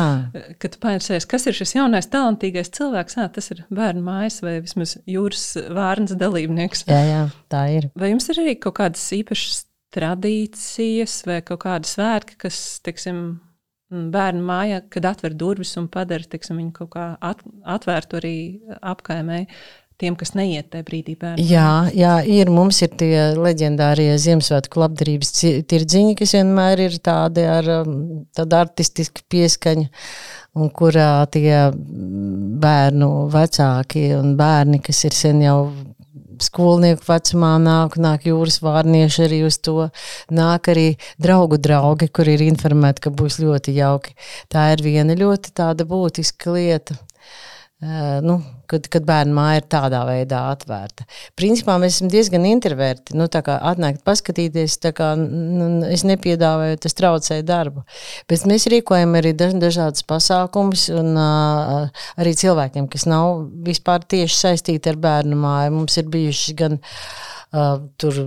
kad tu painteresējies, kas ir šis jaunais, talantīgais cilvēks, jā, tas ir bērnu mājas vai vismaz jūras vārnas dalībnieks. Jā, jā, tā ir. Vai jums ir arī kaut kādas īpašas tradīcijas vai kaut kādi svētki, kas, teiksim, bērnu mājā, kad atver durvis un padara teiksim, viņu kaut kā at, atvērtu arī apkaimē tiem, kas neiet tajā brīdī bērnu. Jā, jā, ir. Mums ir tie leģendārie Ziemassvētku labdarības tirdziņi, kas vienmēr ir tādi ar um, tādu artistisku pieskaņu. Un kurā tie bērnu vecāki un bērni, kas ir sen jau skolnieku vecumā nāk, nāk jūras vārnieši arī uz to. Nāk arī draugu draugi, kur ir informēti, ka būs ļoti jauki. Tā ir viena ļoti tāda būtiska lieta. Uh, nu, kad, kad bērnu māja ir tādā veidā atvērta. Principā mēs esam diezgan introverti. Nu, atnākt, paskatīties, kā, nu, es nepiedāvāju, tas traucē darbu. Bet mēs rīkojam arī dažādas pasākumus, un uh, arī cilvēkiem, kas nav vispār tieši saistīti ar bērnu māju. Mums ir bijuši gan uh, tur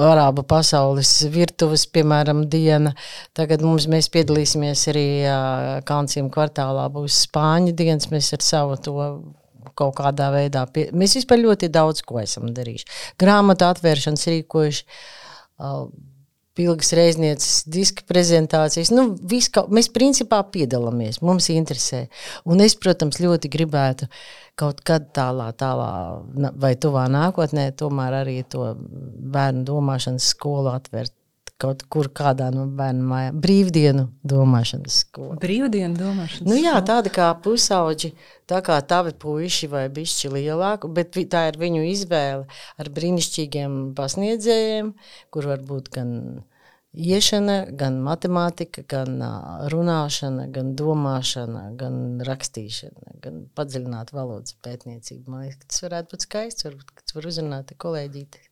Arābu pasaules virtuves, piemēram, diena. Tagad mums, mēs piedalīsimies arī Kanciem kvartālā. Būs Spāņu dienas, mēs ar savu to kaut kādā veidā. Pie... Mēs vispār ļoti daudz ko esam darījuši. Grāmatu atvēršanas rīkojuši. Pilgas reiznieces, diska prezentācijas. Nu, kā, mēs principā piedalāmies, mums interesē. Un es, protams, ļoti gribētu kaut kad tālā, tālā vai tuvā nākotnē, tomēr arī to bērnu domāšanas skolu atvērt. Kaut kur kādā no bērnu mājām, brīvdienu domāšanas skolā. Brīvdienu domāšanas nu, jā, tādi kā pusauģi, tā kā tavi puiši vai bišķi lielāki, bet tā ir viņu izvēle ar brīnišķīgiem pasniedzējiem, kur varbūt gan Iešana, gan matemātika, gan runāšana, gan domāšana, gan rakstīšana, gan padziļināta valodas pētniecība. Man liekas, tas varētu būt skaists, varbūt tas var uzrunāt kolēģīti.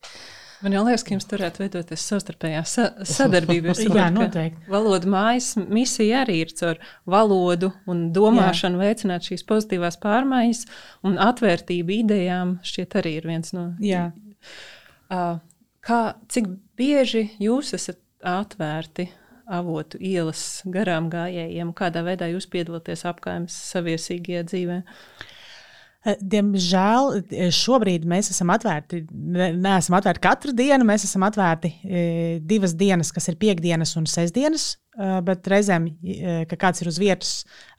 Man liekas, ka jums turētu veidoties savstarpējā sa sadarbība. Jā, noteikti. Valoda mājas misija arī ir caur valodu un domāšanu Jā. veicināt šīs pozitīvās pārmaiņas un atvērtību idejām. Šķiet arī ir viens no. Jā. Uh, kā, cik bieži jūs esat atvērti avotu ielas garām gājējiem? Kādā veidā jūs piedalāties apgājumas saviesīgajā dzīvē? Eh, diemžēl eh, šobrīd mēs esam atvērti. Neesam atvērti katru dienu, mēs esam atvērti eh, divas dienas, kas ir piekdienas un sestdienas. Bet reizēm, kad kāds ir uz vietas,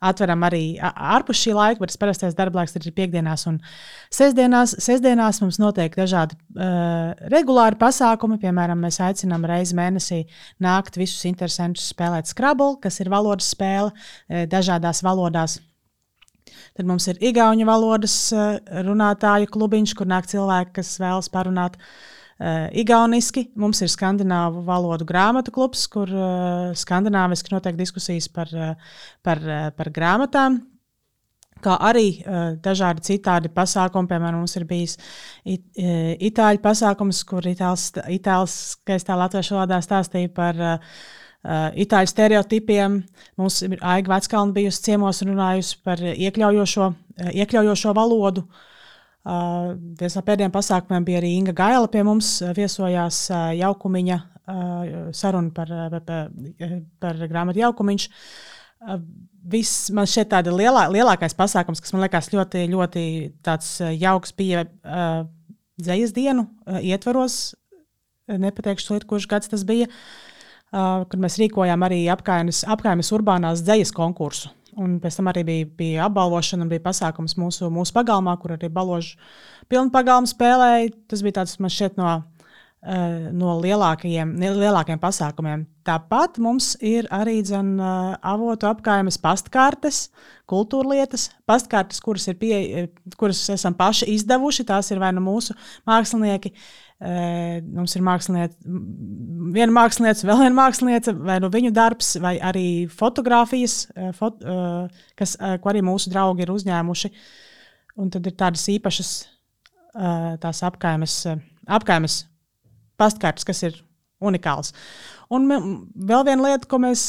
atveram arī ārpus šī laika, bet parastais darba laiks ir piekdienās un sestdienās. Sestdienās mums notiek dažādi uh, regulāri pasākumi. Piemēram, mēs aicinām reizi mēnesī nākt visus interesantus spēlēt Scrabble, kas ir valodas spēle dažādās valodās. Tad mums ir igauņu valodas eh, runātāju klubiņš, kur nāk cilvēki, kas vēlas parunāt uh, igauniski. Mums ir skandināvu valodu grāmatu klubs, kur uh, skandināviski notiek diskusijas par, uh, par, uh, par grāmatām. Kā arī uh, dažādi citādi pasākumi, piemēram, mums ir bijis it, uh, itāļu pasākums, kur itāls, itāls skaistā latviešu valodā stāstīja par uh, Uh, itāļu stereotipiem. Mums ir Aiga Veckalna bijusi ciemos runājusi par iekļaujošo, uh, iekļaujošo valodu. Uh, viens no pēdējiem pasākumiem bija arī Inga Gaila pie mums viesojās uh, jaukumiņa uh, saruna par, par, par grāmatu jaukumiņš. Viss man šķiet tāds lielā, lielākais pasākums, kas man liekas ļoti, ļoti jauks, bija uh, dzējas dienu uh, ietvaros. Nepateikšu, liet, kurš gads tas bija, uh, kad mēs rīkojām arī apkaimes, apkaimes urbānās dzējas konkursu. Un pēc tam arī bija, bija apbalvošana bija pasākums mūsu, mūsu pagalmā, kur arī baložu pilnu pagalmu spēlēja. Tas bija tāds man šķiet no, no lielākajiem, lielākajiem pasākumiem. Tāpat mums ir arī dzen, avotu apkaimes pastkartes, kultūrlietas, pastkartes, kuras, pie, kuras esam paši izdevuši. Tās ir vai nu mūsu mākslinieki. Uh, Mums ir viena mākslinieca, vēl viena mākslinieca, vai nu viņu darbs, vai arī fotografijas, fot, kas, ko arī mūsu draugi ir uzņēmuši. Un tad ir tādas īpašas tās apkaimes, apkaimes pastkartes, kas ir unikāls. Un vēl viena lieta, ko mēs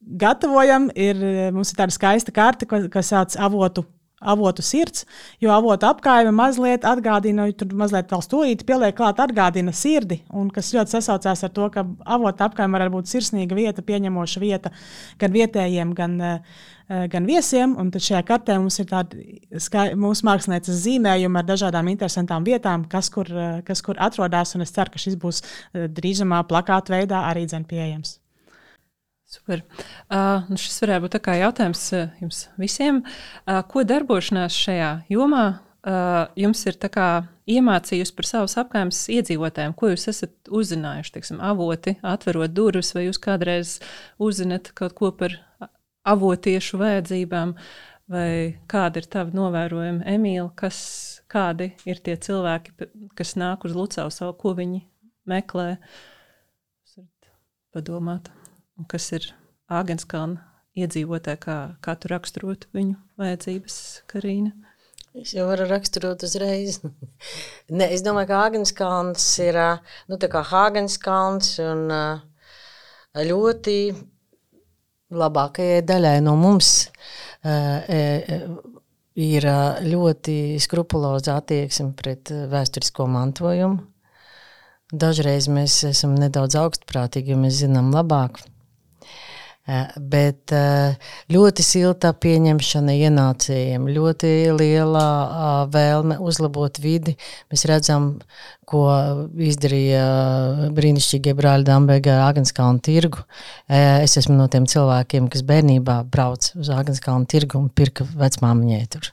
gatavojam, ir mums ir tāda skaista karte, ko sauc avotu avotu sirds, jo avotu apkaime mazliet atgādina, tur mazliet vēl stūrīti pieliek klāt, atgādina sirdi, un kas ļoti sasaucās ar to, ka avotu apkaime var būt sirsnīga vieta, pieņemoša vieta gan vietējiem, gan, eh, gan viesiem, un tad šajā kartē mums ir tāda mūsu mākslinieces zīmējuma ar dažādām interesantām vietām, kas kur, eh, kas kur atrodas, un es ceru, ka šis būs eh, drīzumā plakāta veidā arī dzen pieejams. Super. Uh, šis varētu būt jautājums jums visiem. Uh, ko darbošanās šajā jomā uh, jums ir iemācījusi par savus apgājumus iedzīvotājiem? Ko jūs esat uzzinājuši? Teiksim, avoti, atverot durvis, vai jūs kādreiz uzzināt kaut ko par avotiešu vajadzībām, vai kāda ir tava novērojuma, Emīla, kas, kādi ir tie cilvēki, kas nāk uz Lucāvu, ko viņi meklē? Padomāt kas ir Āgenskalna iedzīvotāji, kā, kā tu raksturot viņu vajadzības, Karīna? Es jau varu raksturot uzreiz. ne, es domāju, ka Āgenskalns ir nu, tā kā Āgenskalns un ļoti labākajai daļai no mums ir ļoti skrupuloza attieksme pret vēsturisko mantojumu. Dažreiz mēs esam nedaudz augstprātīgi, jo mēs zinām labāk. Eh, bet eh, ļoti silta pieņemšana ienācējiem, ļoti liela vēlme uzlabot vidi. Mēs redzam, ko izdarīja brīnišķīgie brāļi Dambēga Agenskalnu tirgu. Eh, es esmu no tiem cilvēkiem, kas bērnībā brauc uz Agenskalnu tirgu un pirka vecmāmiņai tur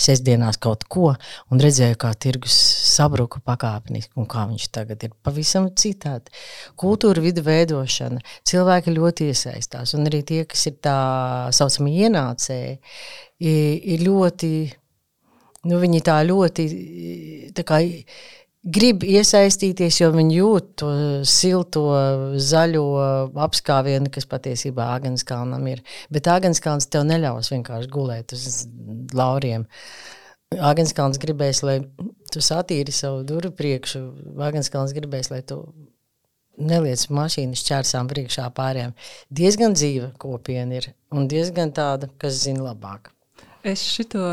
sestdienās kaut ko un redzēju, kā tirgus sabruka pakāpeniski un kā viņš tagad ir pavisam citādi. Kultūra vidu veidošana, cilvēki ļoti iesaistās un arī tie, kas ir tā saucamie ienācēji, ir ļoti, nu viņi tā ļoti, tā kā, grib iesaistīties, jo viņi jūt to silto, zaļo apskāvienu, kas patiesībā Agenskalnam ir. Bet Agenskalns tev neļaus vienkārši gulēt uz lauriem. Agenskalns gribēs, lai tu satīri savu durvju priekšu. Agenskalns gribēs, lai tu neliec mašīnas čērsām priekšā pārējām. Diezgan dzīva kopiena ir un diezgan tāda, kas zina labāk. Es šito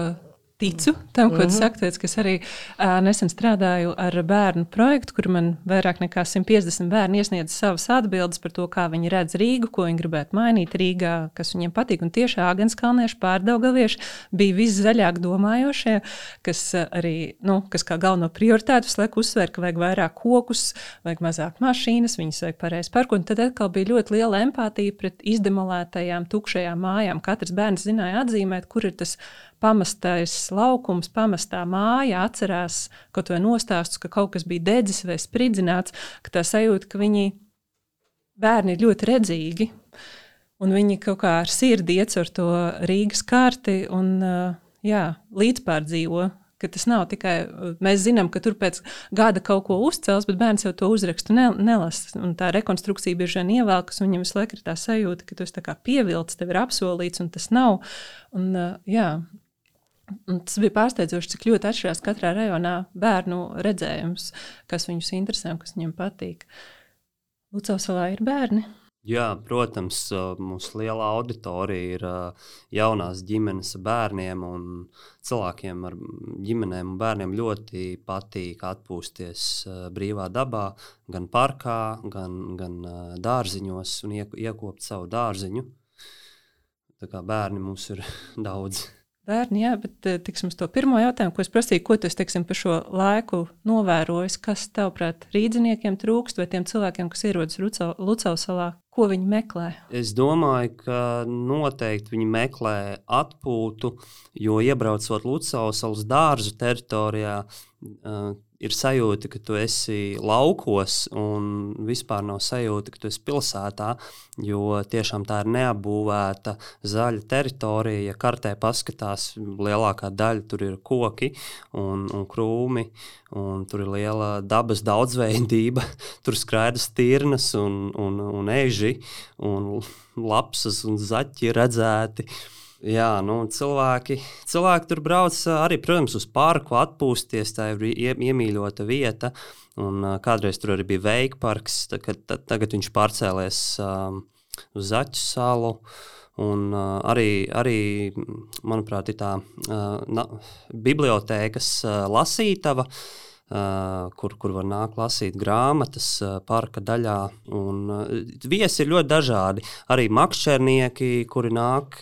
ticu tam, ko mm -hmm. tu saki. Tāpēc, es arī uh, nesen strādāju ar bērnu projektu, kur man vairāk nekā 150 bērni iesniedz savas atbildes par to, kā viņi redz Rīgu, ko viņi gribētu mainīt Rīgā, kas viņiem patīk. Un tieši Āgānskalnieši, pārdaugavieši bija viszaļāk domājošie, kas arī, nu, kas kā galveno prioritāti visu laiku uzsver, ka vajag vairāk kokus, vajag mazāk mašīnas, viņas vajag pareizi parkot. Un tad atkal bija ļoti liela empātija pret izdemolētajām, tukšajām mājām. Katrs bērns zināja atzīmēt, kur ir tas pamestais laukums, pamestā māja, atcerās kaut vai nostāstus, ka kaut kas bija dedzis vai spridzināts, ka tā sajūta, ka viņi bērni ir ļoti redzīgi. Un viņi kaut kā ar sirdi iecer to Rīgas karti un jā, līdzpārdzīvo ka tas nav tikai mēs zinām, ka tur pēc gada kaut ko uzcels, bet bērns jau to uzrakstu ne, nelasa. Tā rekonstrukcija bieži vien ievelkas, un viņam visu laiku ir tā sajūta, ka tu esi pievilcis, tev ir apsolīts, un tas nav. Un, jā, Un tas bija pārsteidzoši, cik ļoti atšķirās katrā rajonā bērnu redzējums, kas viņus interesē un kas viņiem patīk. Lucavsalā ir bērni. Jā, protams, mūsu liela auditorija ir jaunās ģimenes bērniem. Cilvēkiem ar ģimenēm un bērniem ļoti patīk atpūsties brīvā dabā, gan parkā, gan, gan dārziņos un iekopt savu dārziņu. Tā kā bērni mums ir daudz. Bērni, jā, bet tiksim, to pirmo jautājumu, ko es prasīju, ko tu teiksim, par šo laiku novērojis, kas tavuprāt rīdziniekiem trūkst vai tiem cilvēkiem, kas ierodas Lucau salā, ko viņi meklē? Es domāju, ka noteikti viņi meklē atpūtu, jo iebraucot Lucau salas dārzu teritorijā, ir sajūta, ka tu esi laukos, un vispār nav sajūta, ka tu esi pilsētā. Jo tiešām tā ir neapbūvēta zaļa teritorija. Ja kartē paskatās, lielākā daļa tur ir koki un, un krūmi, un tur ir liela dabas daudzveidība. Tur skraidas tirnas un, un, un eži, un lapsas un zaķi redzēti. Jā, nu, cilvēki, cilvēki tur brauc arī, protams, uz parku, atpūsties. Tā ir iemīļota vieta. Un, kādreiz tur arī bija veika parks, tagad, tagad viņš pārcēlies um, uz Zaķu salu. Un, uh, arī, arī, manuprāt, ir tā uh, na, bibliotēkas uh, lasītava. Uh, kur, kur var nākt lasīt grāmatas uh, parka daļā. Un, uh, viesi ir ļoti dažādi. Arī makšķernieki, kuri nāk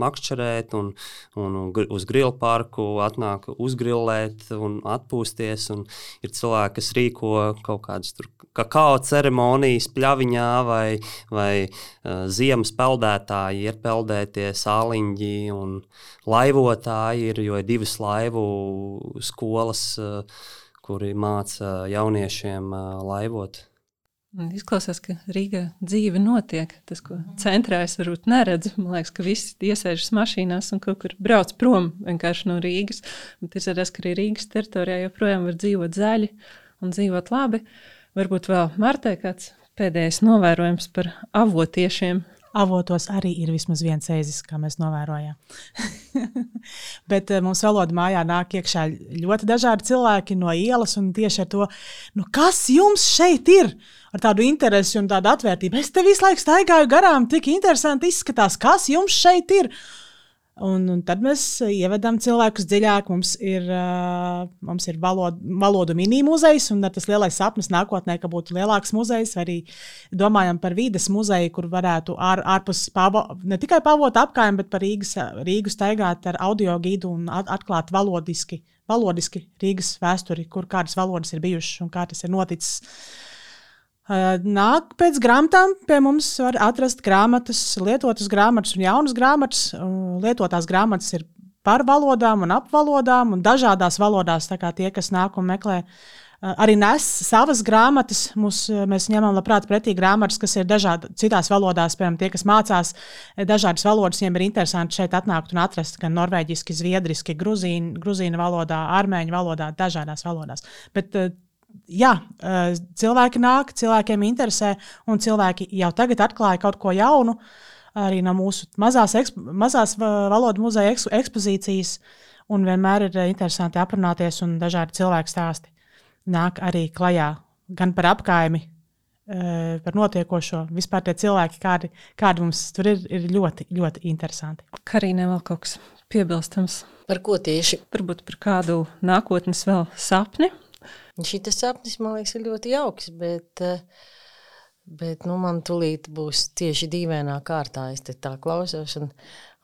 makšķerēt un, un uz grilu parku, atnāk uzgrillēt un atpūsties. Un ir cilvēki, kas rīko kaut kādas kakao ceremonijas pļaviņā vai, vai ziemas peldētāji, ir peldētie sāliņģi un laivotāji, ir, jo ir divas laivu skolas kuri māca jauniešiem laivot. Izklausās, ka Rīgā dzīve notiek. Tas, ko centrā es varbūt neredzu, man liekas, ka visi iesēžas mašīnās un kaut kur brauc prom no Rīgas. Bet es redzu, ka arī Rīgas teritorijā joprojām var dzīvot zaļi un dzīvot labi. Varbūt vēl Martē kāds pēdējais novērojums par avotiešiem avotos arī ir vismaz viens ēzis, kā mēs novērojām. Bet eh, mums valoda mājā nāk iekšā ļoti dažādi cilvēki no ielas, un tieši ar to, nu, kas jums šeit ir? Ar tādu interesi un tādu atvērtību. Es te visu laiku staigāju garām, tik interesanti izskatās, kas jums šeit ir. Un, un tad mēs ievedam cilvēkus dziļāk. Mums ir, uh, mums ir valod, valodu mini-muzejs, un tas lielais sapnis nākotnē, ka būtu lielāks muzejs. Arī domājam par vides muzeju, kur varētu ār, ārpus pavo, ne tikai pavot apkārt, bet par Rīgas, Rīgu staigāt ar audio gidu un at, atklāt valodiski, valodiski Rīgas vēsturi, kur kādas valodas ir bijušas un kā tas ir noticis. Nāk pēc grāmatām, pie mums var atrast grāmatas, lietotas grāmatas un jaunas grāmatas. Lietotās grāmatas ir par valodām un ap valodām un dažādās valodās. Tā kā tie, kas nāk un meklē, arī nes savas grāmatas. Mums, mēs ņemam labprāt pretī grāmatas, kas ir dažādi, citās valodās. Piemēram, tie, kas mācās dažādas valodas, viņiem ir interesanti šeit atnākt un atrast gan norvēģiski, zviedriski, gruzīnu, gruzīnu valodā, armēņu valodā, dažādās valodās. Bet, jā, eh, cilvēki nāk, cilvēkiem interesē, un cilvēki jau tagad atklāja kaut ko jaunu. Arī no mūsu mazās, ekspo, mazās valodu muzeja ekspo, ekspozīcijas, un vienmēr ir interesanti aprunāties, un dažādi cilvēku stāsti nāk arī klajā gan par apkaimi, eh, par notiekošo. Vispār tie cilvēki, kādi, kādi mums tur ir, ir ļoti, ļoti interesanti. Karīne vēl kaut kas piebilstams. Par ko tieši? Varbūt par kādu nākotnes vēl sapni, Šis sapnis man liekas ļoti jauks, bet, eh, bet nu, man tūlīt būs tieši dīvainā kārtā. Es tā klausos, un,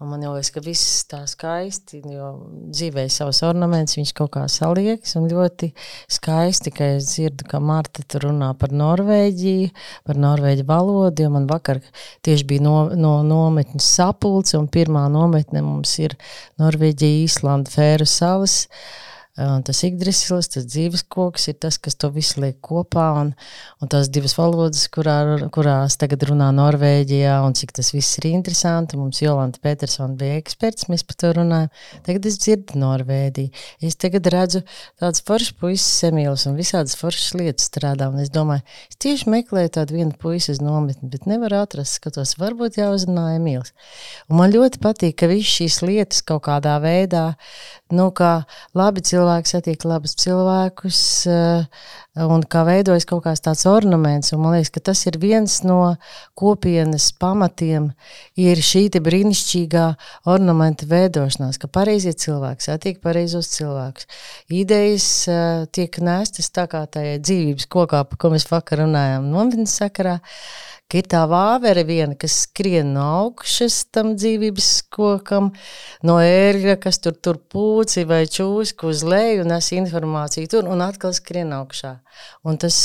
un man jau liekas, ka viss tā skaisti, jo dzīvē savus ornamentus viņš kaut kā saliekas un ļoti skaisti, ka es dzirdu, ka Marta tur runā par Norvēģiju, par Norvēģu valodu, jo man vakar tieši bija no, no nometnes sapulce, un pirmā nometne mums ir Norvēģija, Īslanda, Fēru salas. Uh, tas ikdrislis, tas dzīves koks ir tas, kas to visu liek kopā. Un, un tās divas valodas, kurā, kurās tagad runā Norvēģijā, un cik tas viss ir interesanti. Mums Jolanta Petersona bija eksperts, mēs par to runājam. Tagad es dzirdu Norvēģiju. Es tagad redzu tādas foršas puikas Emīlas un visādas foršas lietas strādā. Un es domāju, es tieši meklēju tādu vienu puisi uz nometni, bet nevaru atrast, skatos, varbūt jāuzrunā Emīls. Un man ļoti patīk, ka visas šīs lietas kaut kādā veidā, nu kā labi cilvēki, cilvēki satiek labus cilvēkus un kā veidojas kaut kāds tāds ornaments. Un man liekas, ka tas ir viens no kopienas pamatiem, ir šī brīnišķīgā ornamenta veidošanās, ka pareizie cilvēki satiek pareizos cilvēkus. Idejas tiek nestas tā kā tajā dzīvības kokā, par ko mēs vakar runājām, nometnes sakarā ka ir tā vāvere viena, kas skrien no augšas tam dzīvības kokam, no ērgļa, kas tur, tur pūci vai čūsku uz leju un nes informāciju tur un atkal skrien augšā. Un tas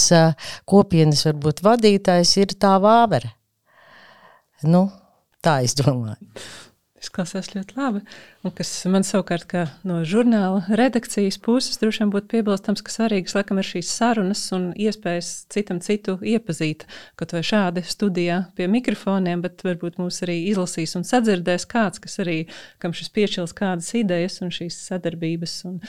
kopienas varbūt vadītājs ir tā vāvere. Nu, tā es domāju. Izklausās ļoti labi. Un kas man savukārt, no žurnāla redakcijas puses, droši vien būtu piebilstams, ka svarīgas laikam ir šīs sarunas un iespējas citam citu iepazīt. Kaut vai šādi studijā pie mikrofoniem, bet varbūt mūs arī izlasīs un sadzirdēs kāds, kas arī, kam šis piešķils kādas idejas un šīs sadarbības un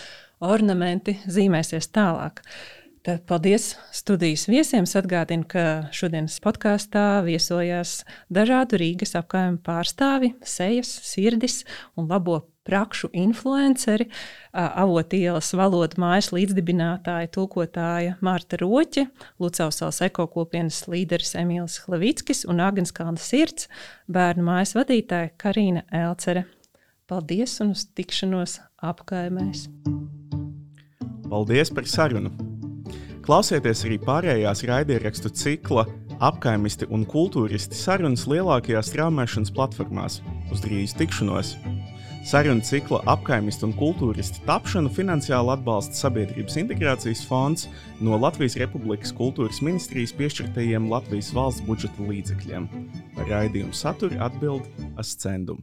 ornamenti zīmēsies tālāk. Uh, Tad paldies studijas viesiem. Es atgādinu, ka šodienas podkāstā viesojās dažādu Rīgas apgājumu pārstāvi, sejas, sirdis un labo prakšu influenceri, avotielas valodu mājas līdzdibinātāja, tulkotāja Mārta Roķe, Lucavsals ekokopienas līderis Emīls Hlevickis un Agenskalna sirds, bērnu mājas vadītāja Karina Elcere. Paldies un uz tikšanos apkaimēs! Paldies par sarunu! Klausieties arī pārējās raidierakstu cikla apkaimisti un kultūristi sarunas lielākajās straumēšanas platformās. Uz drīz tikšanos! Sarunu cikla apkaimisti un kultūristi tapšanu finansiāli atbalsta Sabiedrības integrācijas fonds no Latvijas Republikas kultūras ministrijas piešķirtajiem Latvijas valsts budžeta līdzekļiem. Par raidījumu saturu atbild Ascendum.